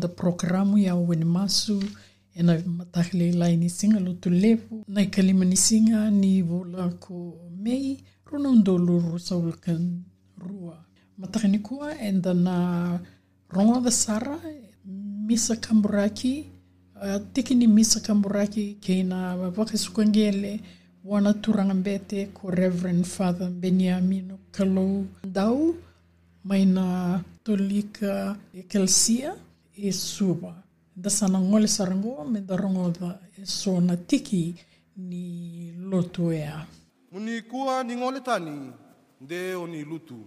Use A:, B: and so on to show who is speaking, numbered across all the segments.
A: Ngoe na nonda programu ya o wene masu e na matakile lai ni singa lutu lepu. Na i kalima ni singa ni vola ko mei runa undo luru sa ulkan rua. Mataka ni kua e da na rongo da sara misa kamburaki uh, tiki ni misa kamburaki ke na wakasukangele wana turanga bete ko Reverend Father Beniamino Kalou Dau mai na tolika ekelsia e suba. Da sana ngole sarango me da rongo da e so na tiki ni lotu ea.
B: Muni kua ni ngole tani, de o ni lutu.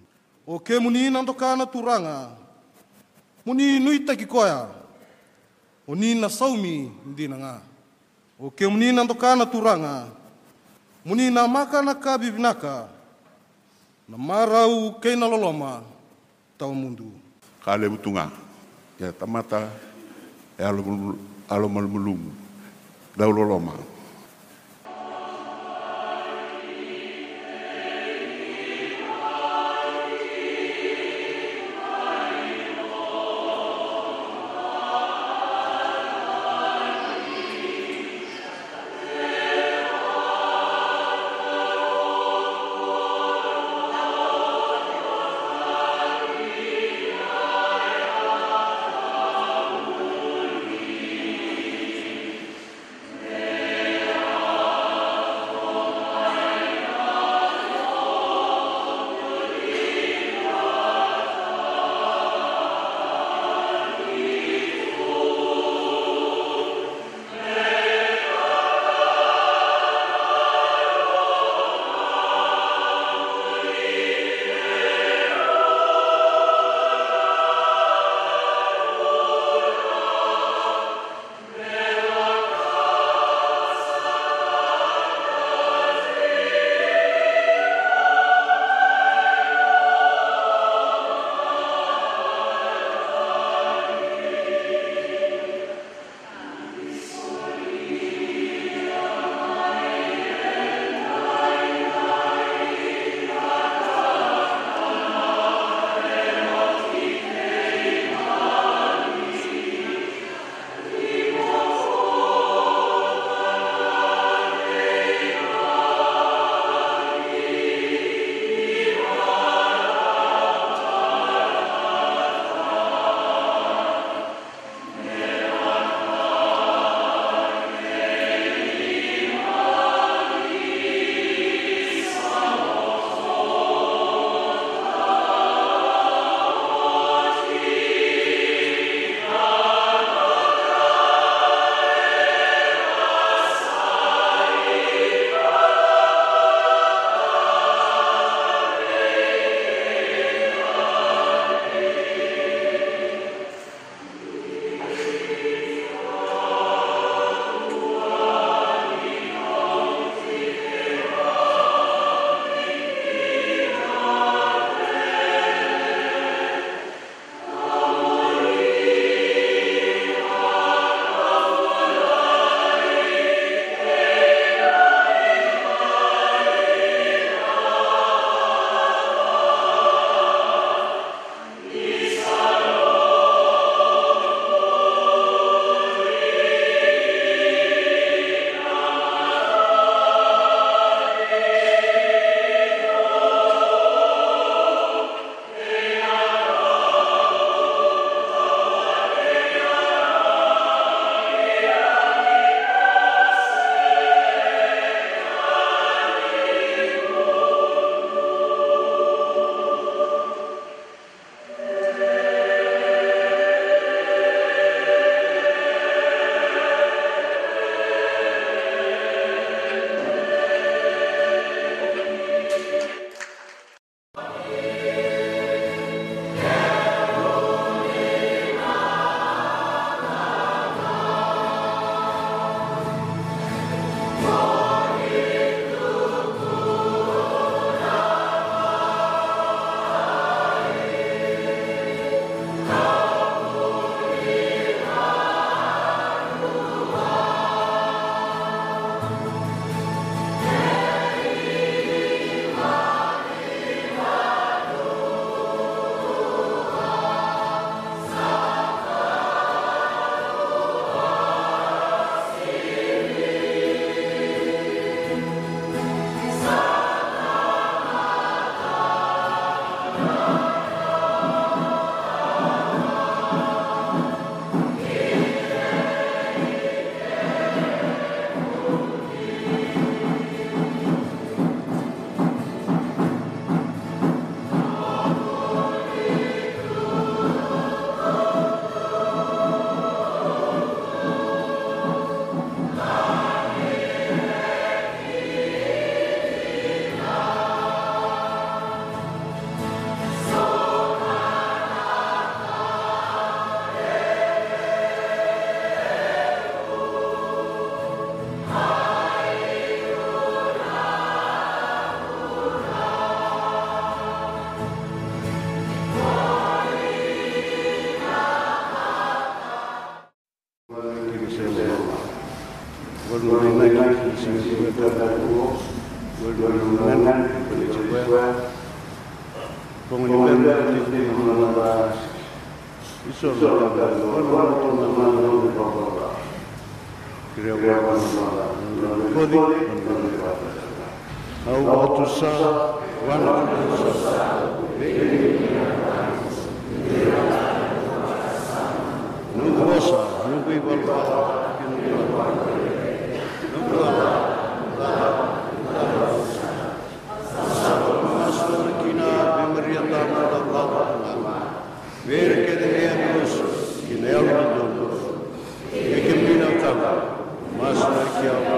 B: O ke muni nandokana turanga, muni nui taki koia, o ni na saumi ndi na ngā. O ke muni nandokana turanga, muni na maka na ka bibinaka, na marau kei na loloma, tau mundu.
C: ka le Ia tamata e alo, alo malumulumu. Dauloloma.
D: Virgen Iesus, in elbe domus, ecce minam tamo, mas marciam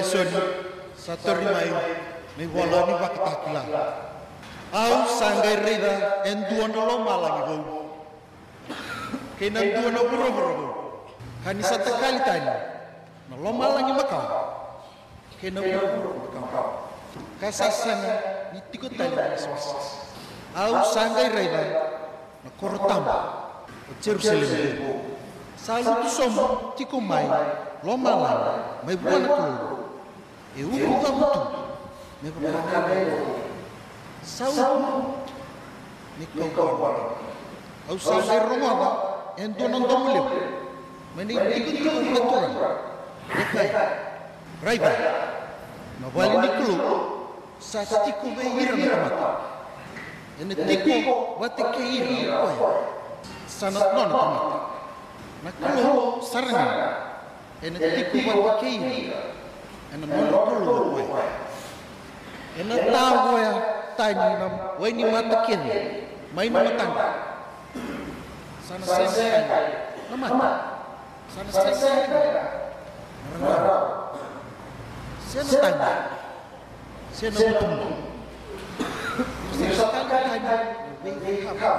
E: Amatei na dale soni sa tori mai mai wala ni wakatakila. Au sangai rida en dua na lo malangi ho. Kena na buro buro ho. Kani sa takali tani. Na lo malangi makau. Kena buro buro makau. Kasasana ni tiko tali na swasa. Au sangai rida na korotamba. Jerusalem ho. Salu tu somo tiko mai lo malangi mai buana kulu. E. Me papana Sau ni kau kau. Au sa sai romava en donon domule. Meni tiku tiku natural. Dekai. Raiba. Na wali ni kulu. Sa tiku be ira na mata. Ene tiku wate ke ira koe. Sanat nona tamata. Na kulu saranga. Ene tiku wate ke ira. Ene nona kulu koe. Ena tahu ya tanya nam, wai ni mata kini, main nama tangga. Sana sana nama, sana sana merengah. Sana tanya, sana bertemu. Sana tanya, lebih apa?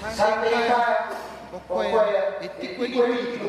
E: Sana tanya, pokoknya etik wali itu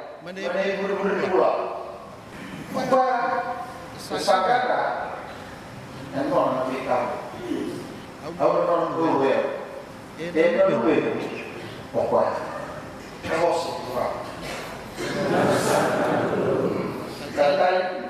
E: Kena. Nah, ibu ketika beliau. Ini kata. Iya, Rabi Limu. Awas beliau wali mawai. Mana ibu berdoa. Sesagara dan orang. Awak orang dua, dia dua, pokoknya. Kalau sekurang. Katakan
D: Amen.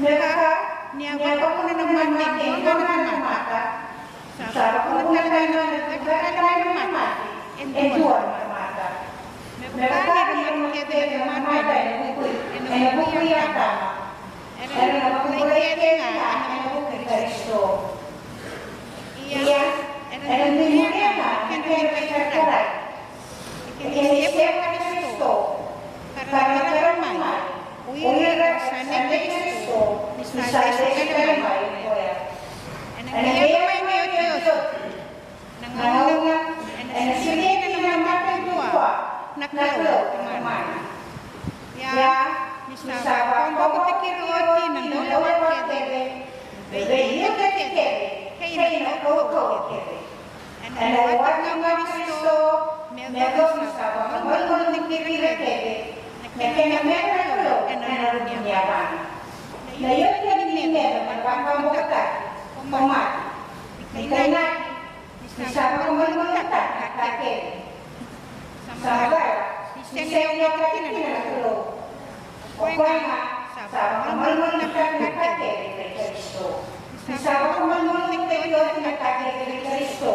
F: Nyaka, nyaka ko na naman mati, ikaw na naman mata. Sa ako na naman, nagkakaray ng mata, enduan ng mata. Nagkakaray ng kete ng mata, enukuy, enukuy yata. Enukuy kete nga, enukuy Kristo. Iya, enukuy nga, enukuy Kristo. Ikinisipan Kristo, karena karamai. Uwirat sa Negresto, misales kalamay koya. Anangayamay niyo Diyos, nangangang, anasinay na naman matagwa, naklo, tuman. Ya, misaba, pambakutakiroti ng dalawat kete, bayo kete, kayo na koko kete. Anawat ng Kristo, meron sa pambakutakiroti, Mechaniometer and Anaruniyapan. Nayotyan Dindev at Pampambota, Pumat, Mikainat, Misapa Kumangmangata at Take. Sabar, Sisenyo Katinanatulo, Okwanga, Sapa Kumangmangata at Take, Kristo. Misapa Kumangmangata at Take, Kristo.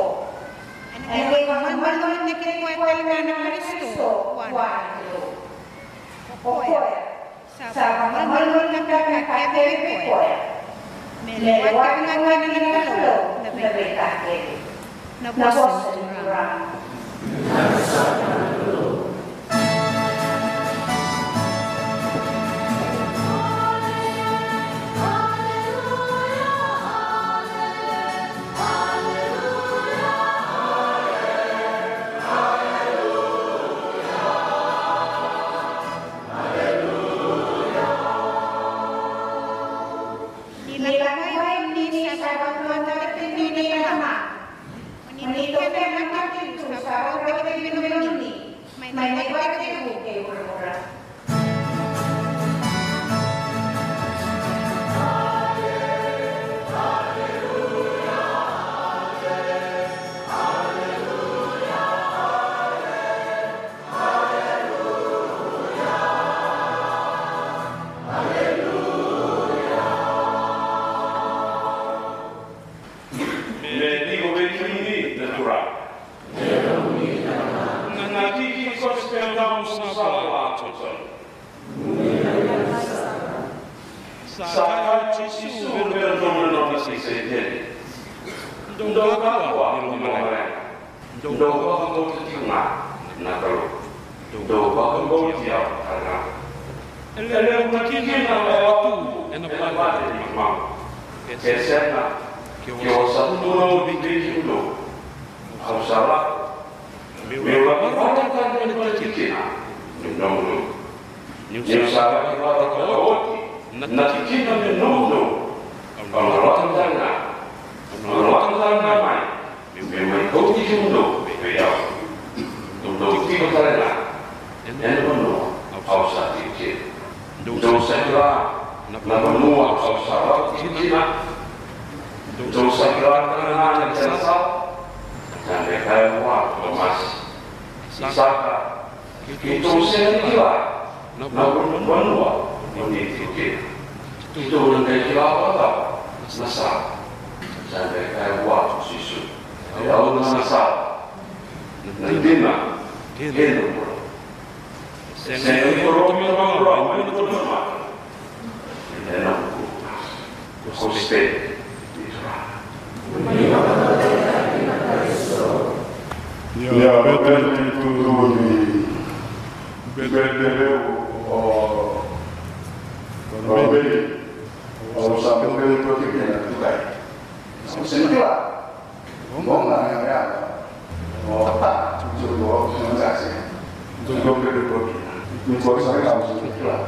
F: And they were one one, one, one, one, one, one, one, one, one, one, one, one, Poya, Sabangan Mengundang KKP Poya, melewati pengangkanan kalo na betahke, na bosan kurang.
G: qui tu serviva non vanua non dici che tu non ne chiamava nasa sampai kai wa sisu ya
C: Allah nasa nandima kenu Sen koromi rambra, ini betul
G: sama.
C: Ini
G: nampu,
C: koste,
G: Diabetes di Bebeu Bebeu kalau sampai bebeu protein itu baik Maksudnya juga Ngomong lah yang ada
C: Oh
G: apa Cukup mengasih Cukup saya tahu sudah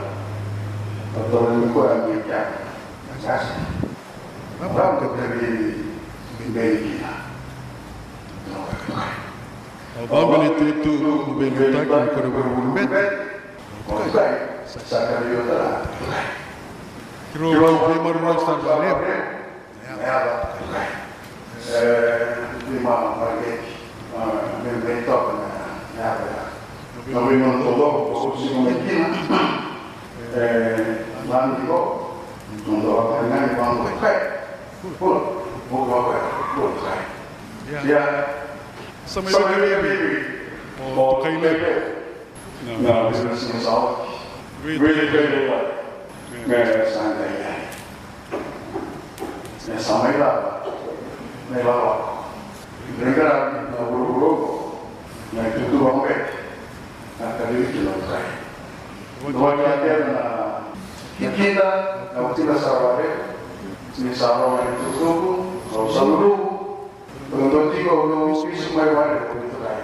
G: Atau cukup yang dia Mengasih untuk kebetulan Bebeu kita Obama ni tutu kumbenta kumkorobu kumbet. Eh, lima Eh, bukan. Oh,
C: kai
G: kai
C: le.
G: le. No, business is all. Really, really well. May santai ya. May samai lah. May lawa. Mereka na buru-buru. May tutu bang bet. Nakali itu lang kai. Dua kali na kita na utila sa wale. Ni sa wale tutu. Kau samulu. Untuk tiga orang bisa mai wale itu kai.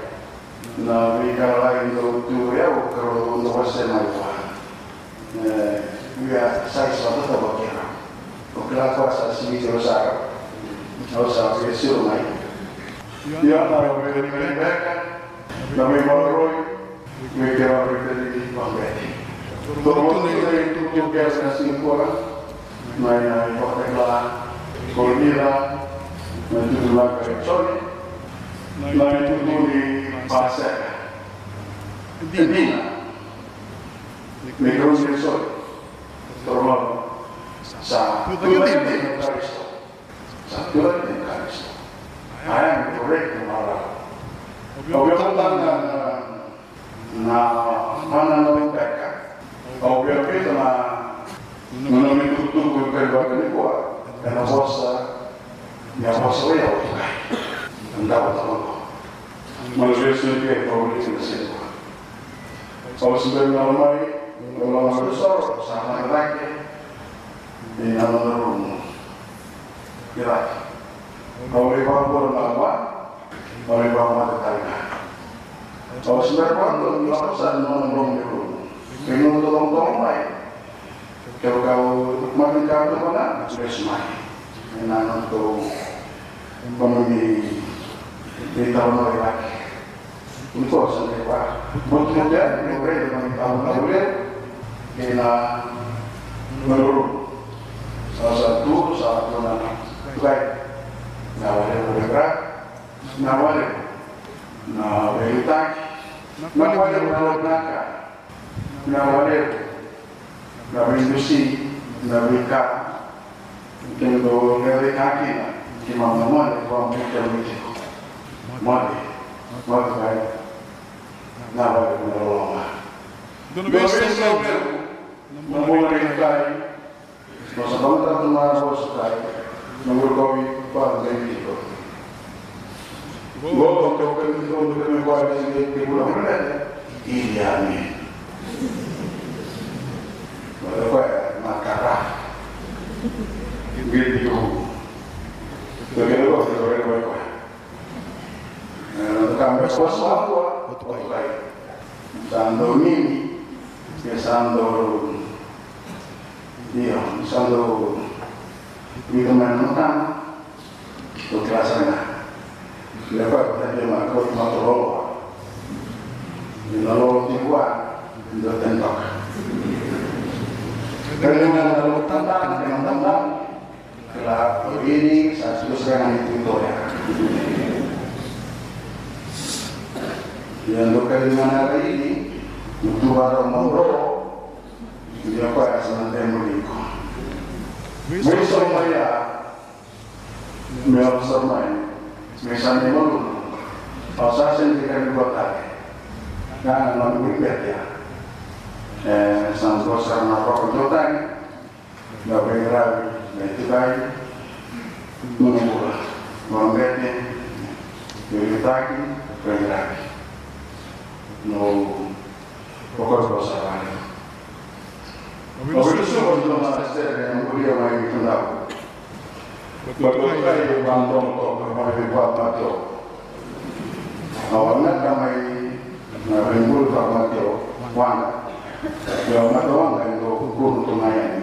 G: Na mereka lain tu tu ya kalau untuk wase mai wale. Ia sai suatu tempat kira. Okela kuasa sini terus ada. Kalau saya kecil mai. Dia tahu beri beri mereka. Nama Malroy. Mereka mereka di Bangladesh. Terus kita itu juga kasih kurang. Mai mai Okela. Kolmira. Mai tu lah kerjoni. Mai tu di pasar. Dina. Micrones sol. Torno. Sa tulan din Karisto. Sa tulan din Karisto. Ayan, correct yung mga Obviamente na na mananawin peka. Obviamente na nanawin tutugo yung kaibagan ni Kuwa. Kaya bosa, niya bosa ko yaw. Ang dapat ako ko. Malusiyos na yung paulitin na siya. Kalau sebenarnya ramai, kalau besar, sama lagi di dalam rumah. Kira, kalau bawah pun lama, kalau di bawah mata tangga. Kalau sebenarnya waktu lakukan menolong di rumah, pengen tolong tolong baik. Kalau kau makin kau mana, sudah untuk pemenuhi di tahun lagi. Untuk sampai pak, kemudian mereka dengan tahun lalu kena menurun. Salah satu saat mana baik, nawale bergerak, nawale, nawale tak, nawale berolahraga, nawale, nawale industri, nawale kap, Então umeweka aki kimamu moja kwa mtu mmoja moja moja kwa
C: na
G: wale
C: mnaoa
G: ndio
C: não
G: vou acreditar aí. Nós vamos estar do lado do. Não vou comer quase nem vivo. Vou ter o caminho do caminho quase nem vivo. Que Não amor é ele a mim. Mas eu vou matar. Perché le cose dovrebbero qua. Non cambia cosa acqua, o tu vai. Dando mimi, pensando Dio, pensando di come lontano, lo classano. Le poi potete ma con ma loro. La loro di qua, lo tento. Kalau yang lalu tentang yang tentang ini saya sudah sekarang itu ya. Yang lokal mana ini, baru mau dia apa sebenarnya mereka. Mereka semua ya, mereka semua misalnya malu, pasal sendiri dua kali, lalu berbeda ya. Eh, sampai sekarang apa kejutan, nggak bergerak, nggak itu baik, menunggu, mengerti, bergerak, bergerak, no, pokoknya bahasa lain. Waktu itu waktu master yang kuliah main itu tahu. Waktu saya bantu untuk bermain buat mati. Awalnya kami narimbul buat mati wan. Yang mati wan kan itu guru tunayan. Yang sangat susah semua. Bukan dengan soprano ya betul. Lau namanya samaki, samaki Tarik pagini na naman na nere, mawe gomani.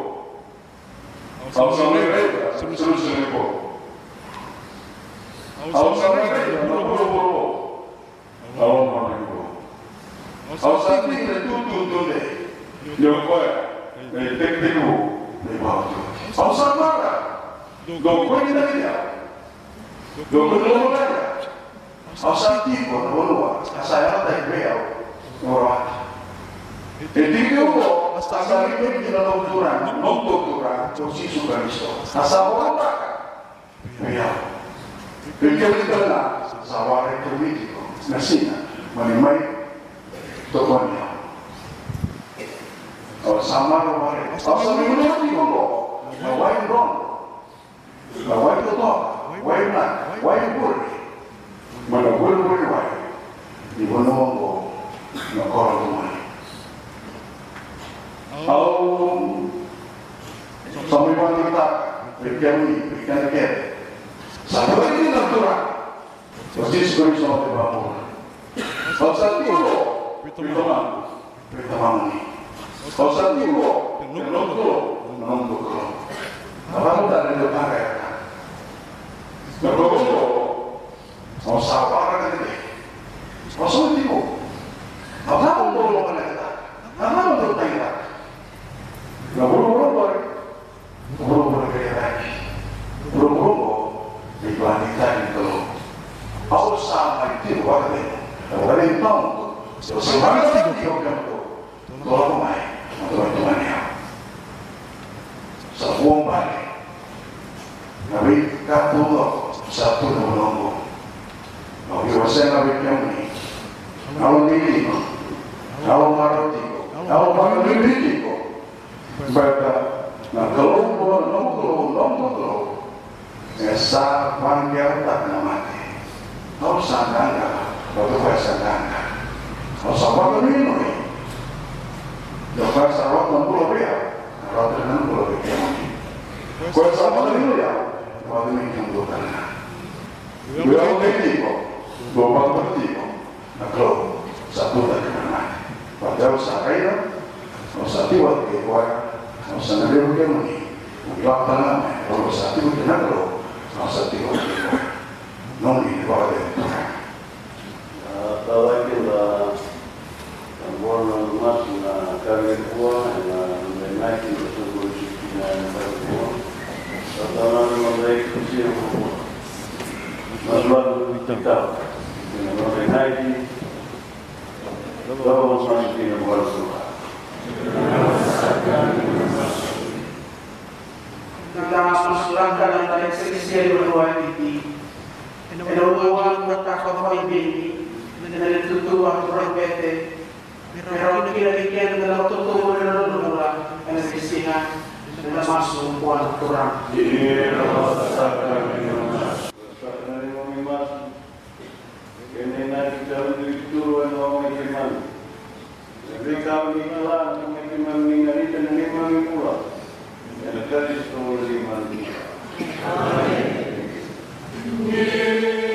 G: sulu sulu ko. Au sa mai ra, no ko ko. Au ma ni ko. Au sa ni te tu tu tu de. Yo ko ya. Ne te te ko. Ne ba tu. Au sa ma ra. Do ko ni da ya. Do ko no la ya. Au sa ti ko no no wa. Asa ya ta be ya. No ra. E ti ko asa ri ko ni na no tura. No to tura. To si su ka isto. Asa wa ta. Ya. Perché kita na saware politiko na sina mani mai to konya. O sama ro mare. O sa mi no ti ko. Na wai ron. Na wai to to. Wai na. Wai bur. Mana bur bur wai. Di bono ngo na koro to mai. Au Sampai mana kita Berikan ini, berikan lagi Satu lagi natural. Pasti sebagai sama bangun. Kalau satu lo, berteman, berteman ini. Kalau satu lo, belum lo, belum lo. Apa pun tak ada depan ya. Kalau lo, mau sabar kan ini. Masuk itu. Apa pun lo lo kena kita. Boy. Buru-buru kayak lagi. Buru-buru di wanita itu sama itu warga warga itu tahu semangat itu dia bilang itu kalau mai teman-teman ya sebuah balik. Nabi kapullah satu menunggu nabi wasan nabi kami kalau ini. Kalau maroti kalau maroti ini Baca, nah kalau mau nongkrong nongkrong esa panggil tak mati. Kau sangka kau tu kau sangka. Kau sama kau ni. Jangan sarap nampu lebih ya. Kalau tu nampu lebih kiamat. Kau sama kau ya. Kau ni yang dua kali. Dua kali kau. Dua kali kau. Nak kau satu tak kena. Padahal sakailah. Kau satu waktu kau. Kau sangat dia kiamat. Kau tanam. Kau satu kena kau masa tiga tiga non ini bawa dia
D: Tahu kita buat mas na kami kuah na menaiki betul betul na kami kuah. Setelah memberi kunci Masalah kita na menaiki Tahu mas kita
H: dan tadi selisih berdua ini. Ada uang mereka kau ini dan tutu waktu berbeda. Mereka kira kira dalam tutu mereka mula dan selisihan dan masuk buat kurang.
D: Minum. Rasakan minum mas. Kini nak kita itu orang iman. Jadi kami telah mengiman mengenai dan iman pula. Yang dari seluruh iman.
I: Amen.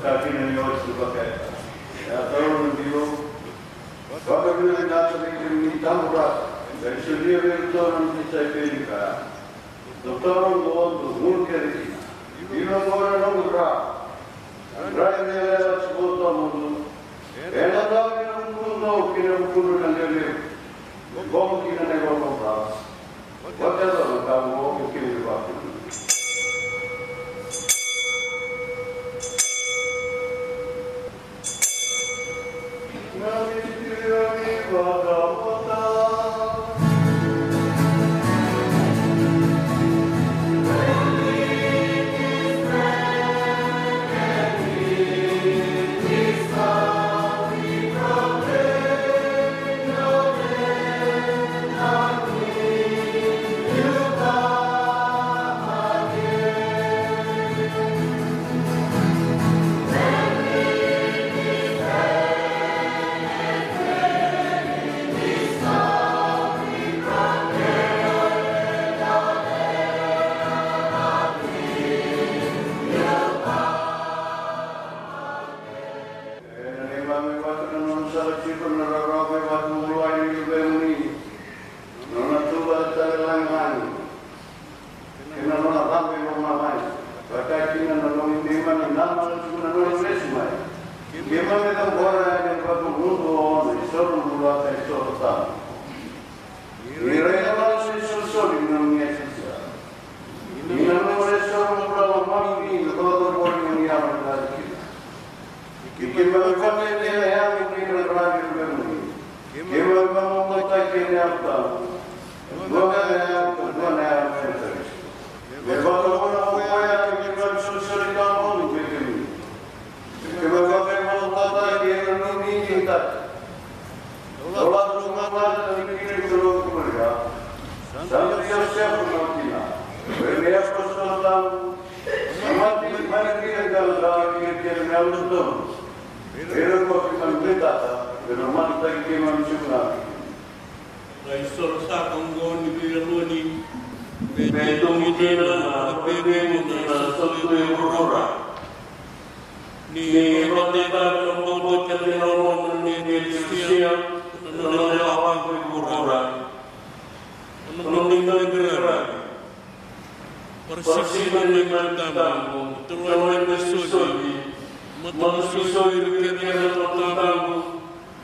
D: starting in your supercat. After review, Baba Vinayana Sabi Tamura, that should be a very torn which I feel. The torn was the moon carrying. You know, more along the rock. And right there, I suppose, Tamudu. And I thought you could know Kiram Kuru and Lily. Go Kiran and go to Whatever the Tamu, you kill the Baku. Γεμονότα και νεαυτά. Δώνα νεαυτά, δώνα νεαυτά. Δεχόταν όλα και κυβέρνησαν σε ρητά μόνο και κοινή. Και
I: με κάθε μονοτάτα και ενωνή νύχτα. Όλα είναι την πήρε του λόγου μεριά. Σαν διασέχουν αυτήνα. Βενέας Κωνσταντάν, που μάρει κύριε καλά και κύριε άλλους τόνους. Πήρε κόφης μαντρίτατα. Ni ni sia no no no apa ko urora. No no ni na bira. Persisi ni mantamu, tuan ni soji. Manusia itu kira no tamu, kira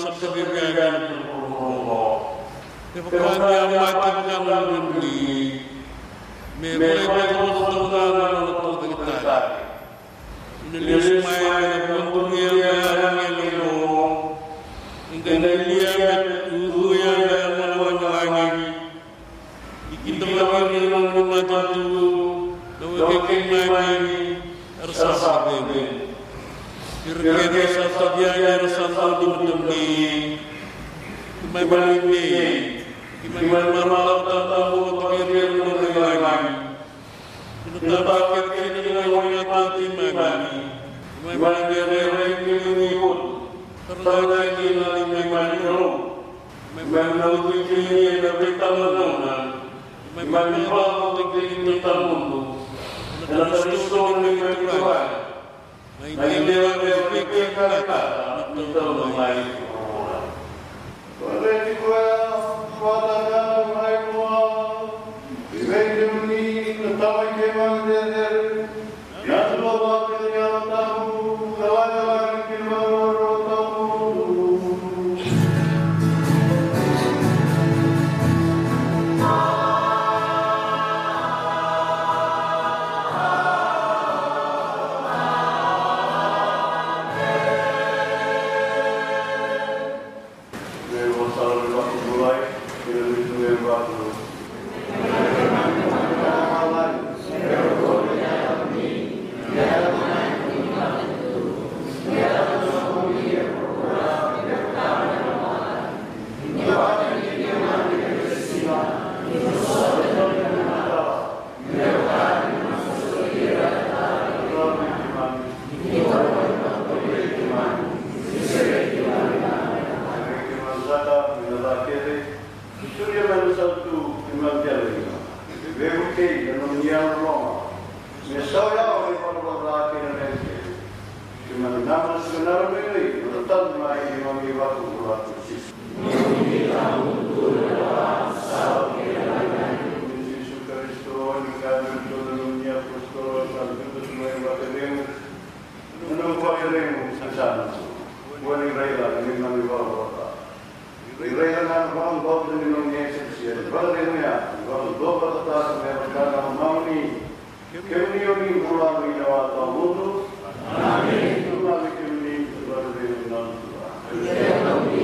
I: sa kabigagan ng puro. Kapagkanya mati ka ng lundi, may may may kumutulungan ng pagkakita. Inilis may nagpuntunya ng ilino, Dia satu dimudumi Kimai balini Kimai malam tatamu lagi Kenapa kira-kira dengan wajah mati Kimai balini Kimai pun Karena lagi nali memang roh Memang lalu kini ada beritamu Memang lalu kini beritamu Dan terus ini bertuah Naindewa berpikir kata untuk membaik
D: figlia, non mi hanno nome. Mia sorella aveva guardato in rete. Che mi andava a suonare lì, non tanto mai che non mi va a curato. Non mi dà un tuo lavoro, Gesù Cristo, ogni caso tutto l'unia apostolo, tutto su noi batteremo. Non voglieremo santo. Vuole il re, non mi va a guardare. Il re non ha un po' di non niente. Yesus Balik niya, ang doba kata sa meron ng mauni. Kami yung mula ng inawa sa mundo. Amen. Tumali kami sa balik ng Tuhan.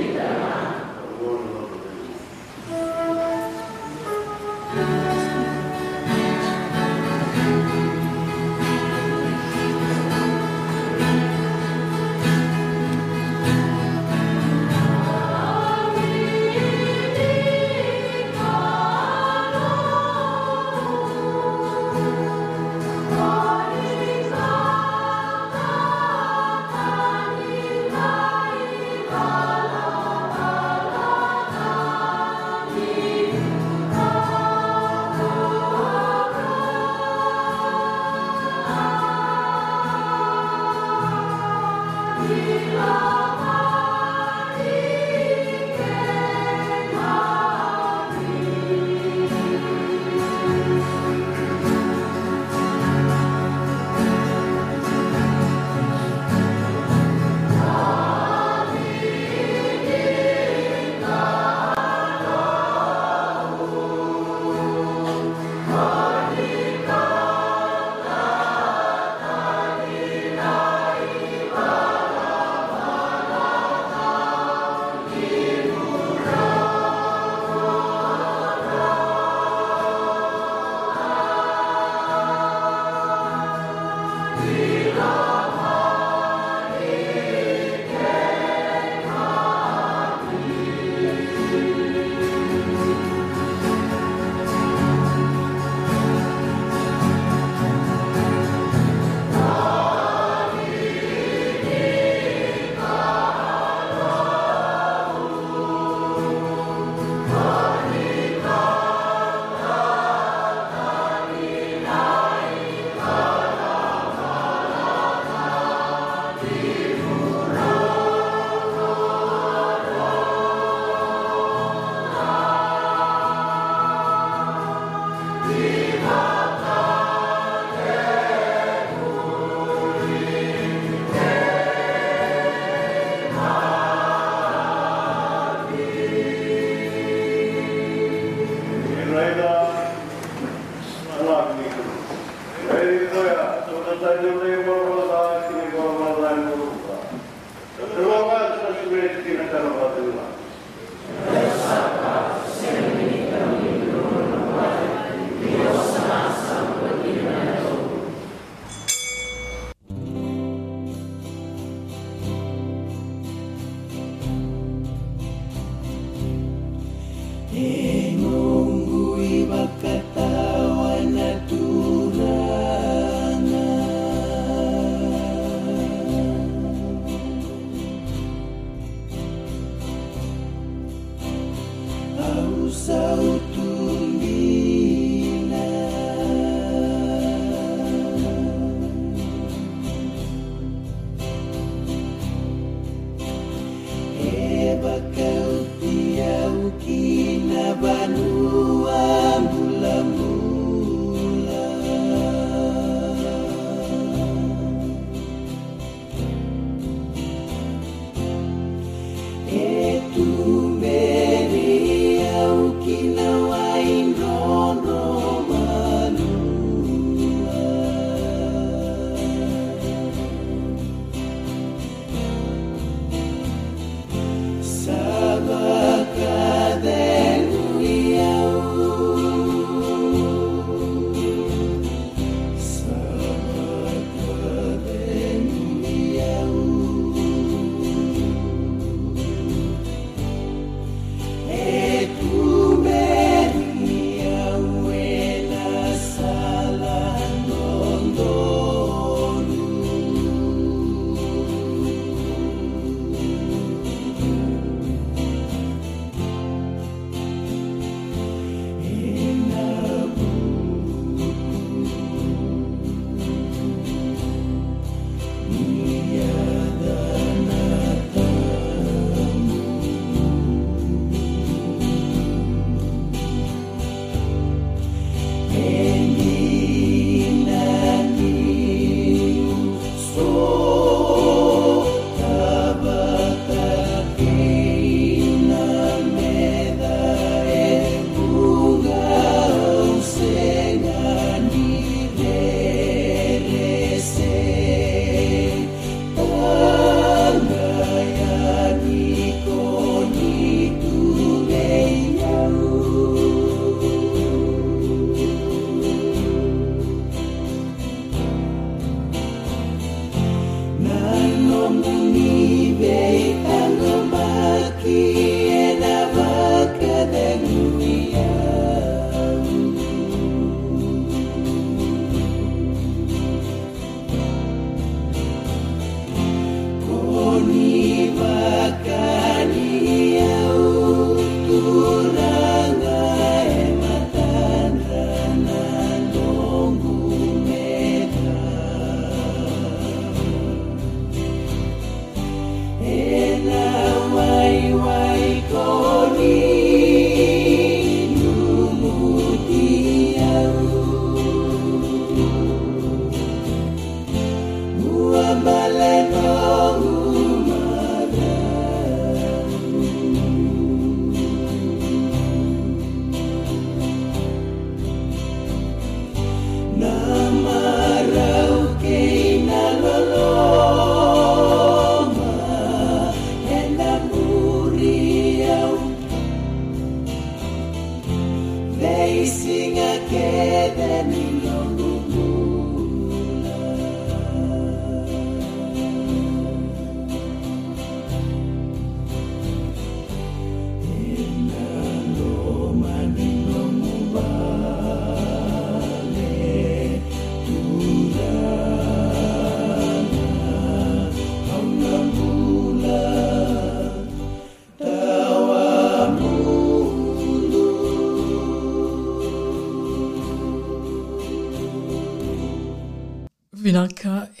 J: so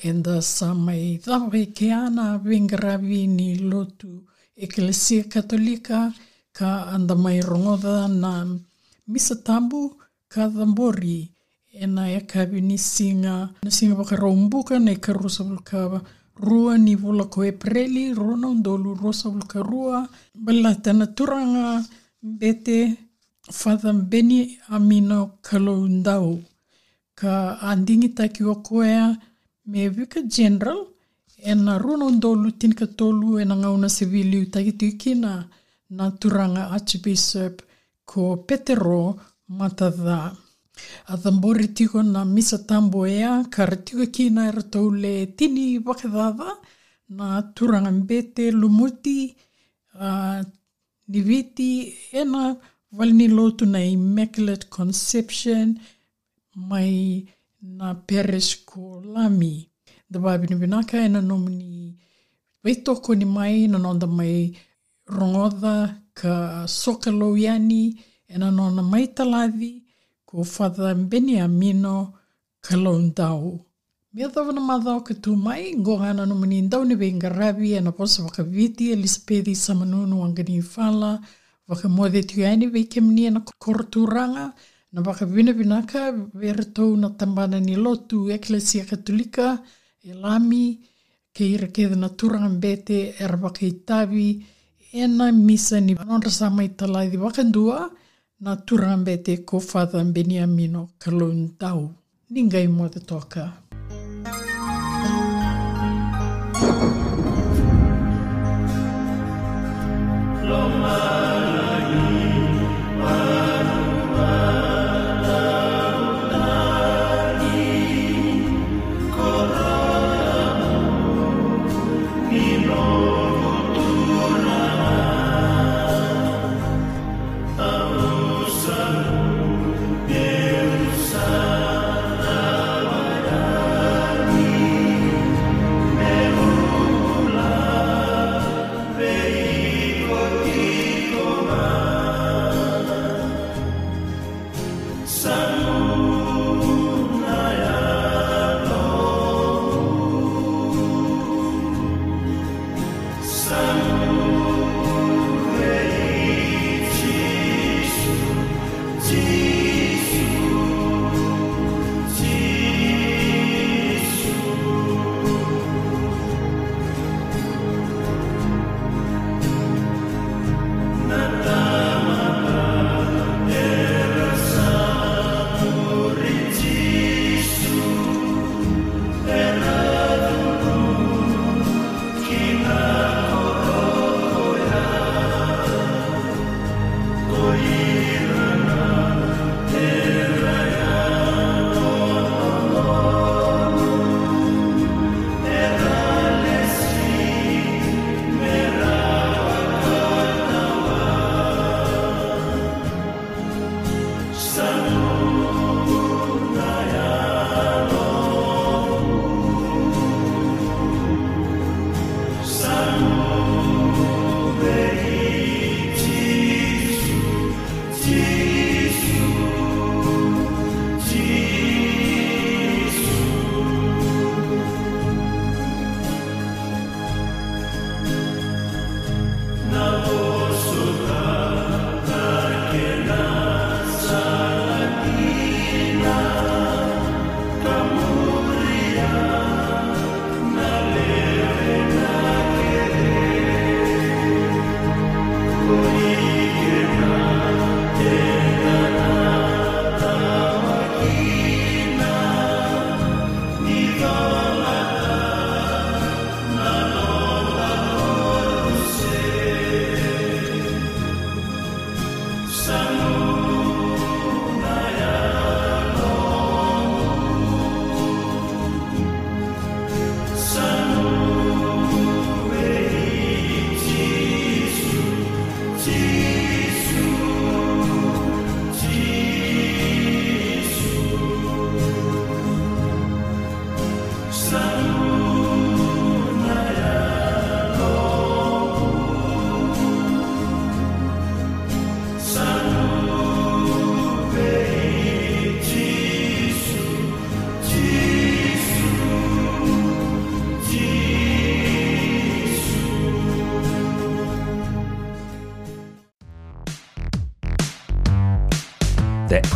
A: enda sa mai dhawe ke ana vengaravi ni lotu Eklesia Katolika ka anda mai rongoda na misa tambu ka dhambori e na e vini singa. Na singa waka raumbuka na i ka rosa rua ni vula ko e preli rona undolu rosa vulka rua bala tana turanga bete fadha Beni Amino kalou ndau ka andingi taki o koea me vika general e na runa undolu tinika tolu e na ngauna seviliu taki tuki na na turanga Archbishop ko Petero Matadha. A thambori tiko na misa tambo ea, ka ratiko ki na e le tini wakadhava, na turanga mbete, lumuti, uh, niviti, e na walini lotu na Immaculate Conception, mai na parish ko Lami. Da wabini vinaka e na nomini waitoko ni mai, na nonda mai rongoda ka sokalo yani, e na nona mai talavi, ko Father Beni Amino Kalaundau. Mea tawana madhao ka tu mai, ngo ngana no mani ndau ni venga ravi e na posa waka viti Elisabethi Samanunu wangani fala, waka mothe tu aini vei ke mani e na koroturanga, Na waka winawinaka, wera tau na tambana ni lotu, Eklesia Katolika, e lami, ke ira ke na turanga mbete, e rawaka i tavi, e na misa ni anonra sama i talai di wakandua, na turanga mbete ko Father Beniamino Kalon Tau. Ninguém moda toka.